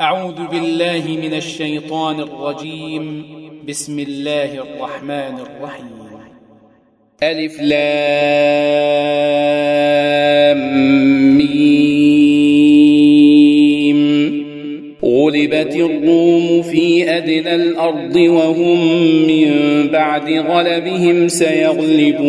أعوذ بالله من الشيطان الرجيم. بسم الله الرحمن الرحيم. ألف لام ميم. غلبت الروم في أدنى الأرض وهم من بعد غلبهم سيغلبون.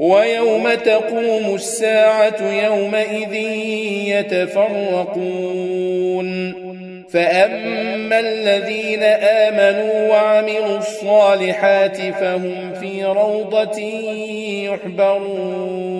ويوم تقوم الساعة يومئذ يتفرقون. فأما الذين آمنوا وعملوا الصالحات فهم في روضة يحبرون.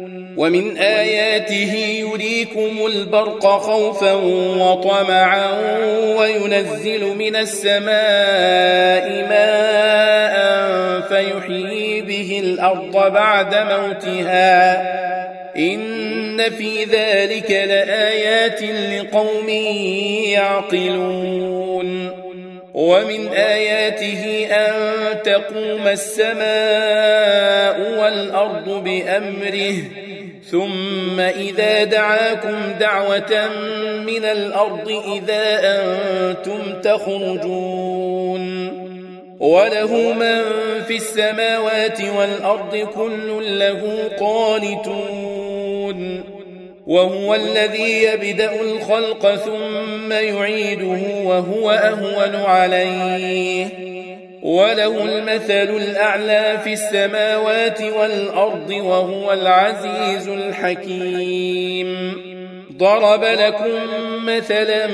ومن آياته يريكم البرق خوفا وطمعا وينزل من السماء ماء فيحيي به الأرض بعد موتها. إن في ذلك لآيات لقوم يعقلون. ومن آياته أن تقوم السماء والأرض بأمره. ثم إذا دعاكم دعوة من الأرض إذا أنتم تخرجون. وله من في السماوات والأرض كل له قانتون. وهو الذي يبدأ الخلق ثم يعيده وهو أهون عليه. وله المثل الأعلى في السماوات والأرض وهو العزيز الحكيم. ضرب لكم مثلا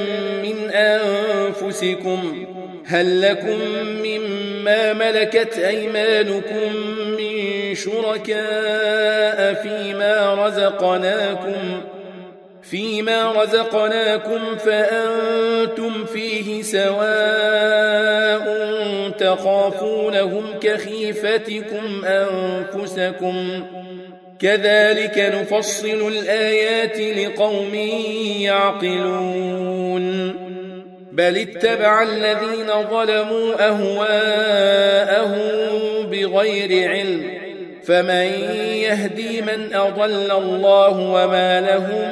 من أنفسكم هل لكم مما ملكت أيمانكم من شركاء فيما رزقناكم؟ فيما رزقناكم فأنتم فيه سواء تخافونهم كخيفتكم أنفسكم. كذلك نفصل الآيات لقوم يعقلون. بل اتبع الذين ظلموا أهواءهم بغير علم. فمن يهدي من أضل الله وما لهم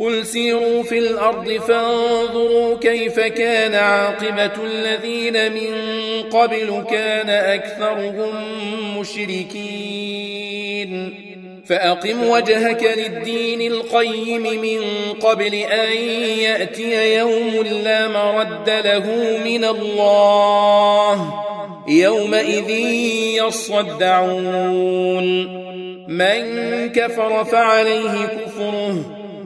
قل سيروا في الأرض فانظروا كيف كان عاقبة الذين من قبل كان أكثرهم مشركين. فأقم وجهك للدين القيم من قبل أن يأتي يوم لا مرد له من الله يومئذ يصدعون. من كفر فعليه كفره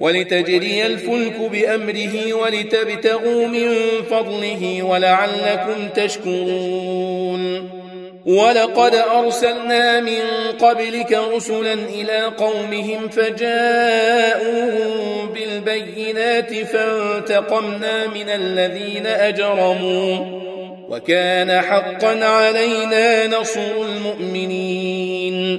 ولتجري الفلك بأمره ولتبتغوا من فضله ولعلكم تشكرون. ولقد أرسلنا من قبلك رسلا إلى قومهم فجاءوهم بالبينات فانتقمنا من الذين أجرموا. وكان حقا علينا نصر المؤمنين.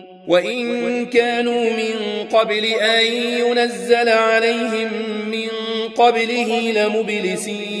وإن كانوا من قبل أن ينزل عليهم من قبله لمبلسين.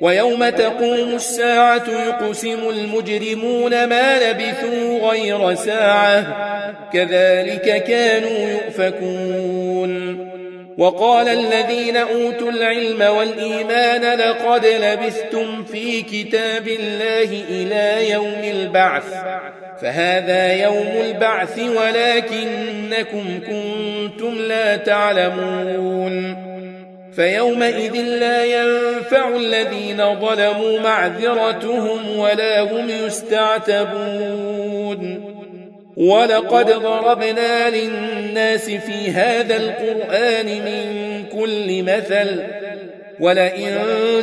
ويوم تقوم الساعة يقسم المجرمون ما لبثوا غير ساعة. كذلك كانوا يؤفكون. وقال الذين أوتوا العلم والإيمان لقد لبثتم في كتاب الله إلى يوم البعث. فهذا يوم البعث ولكنكم كنتم لا تعلمون. فيومئذ لا ينفع الذين ظلموا معذرتهم ولا هم يستعتبون. ولقد ضربنا للناس في هذا القرآن من كل مثل ولئن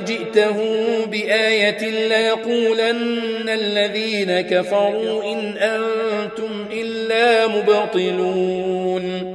جئتهم بآية ليقولن الذين كفروا إن أنتم إلا مبطلون.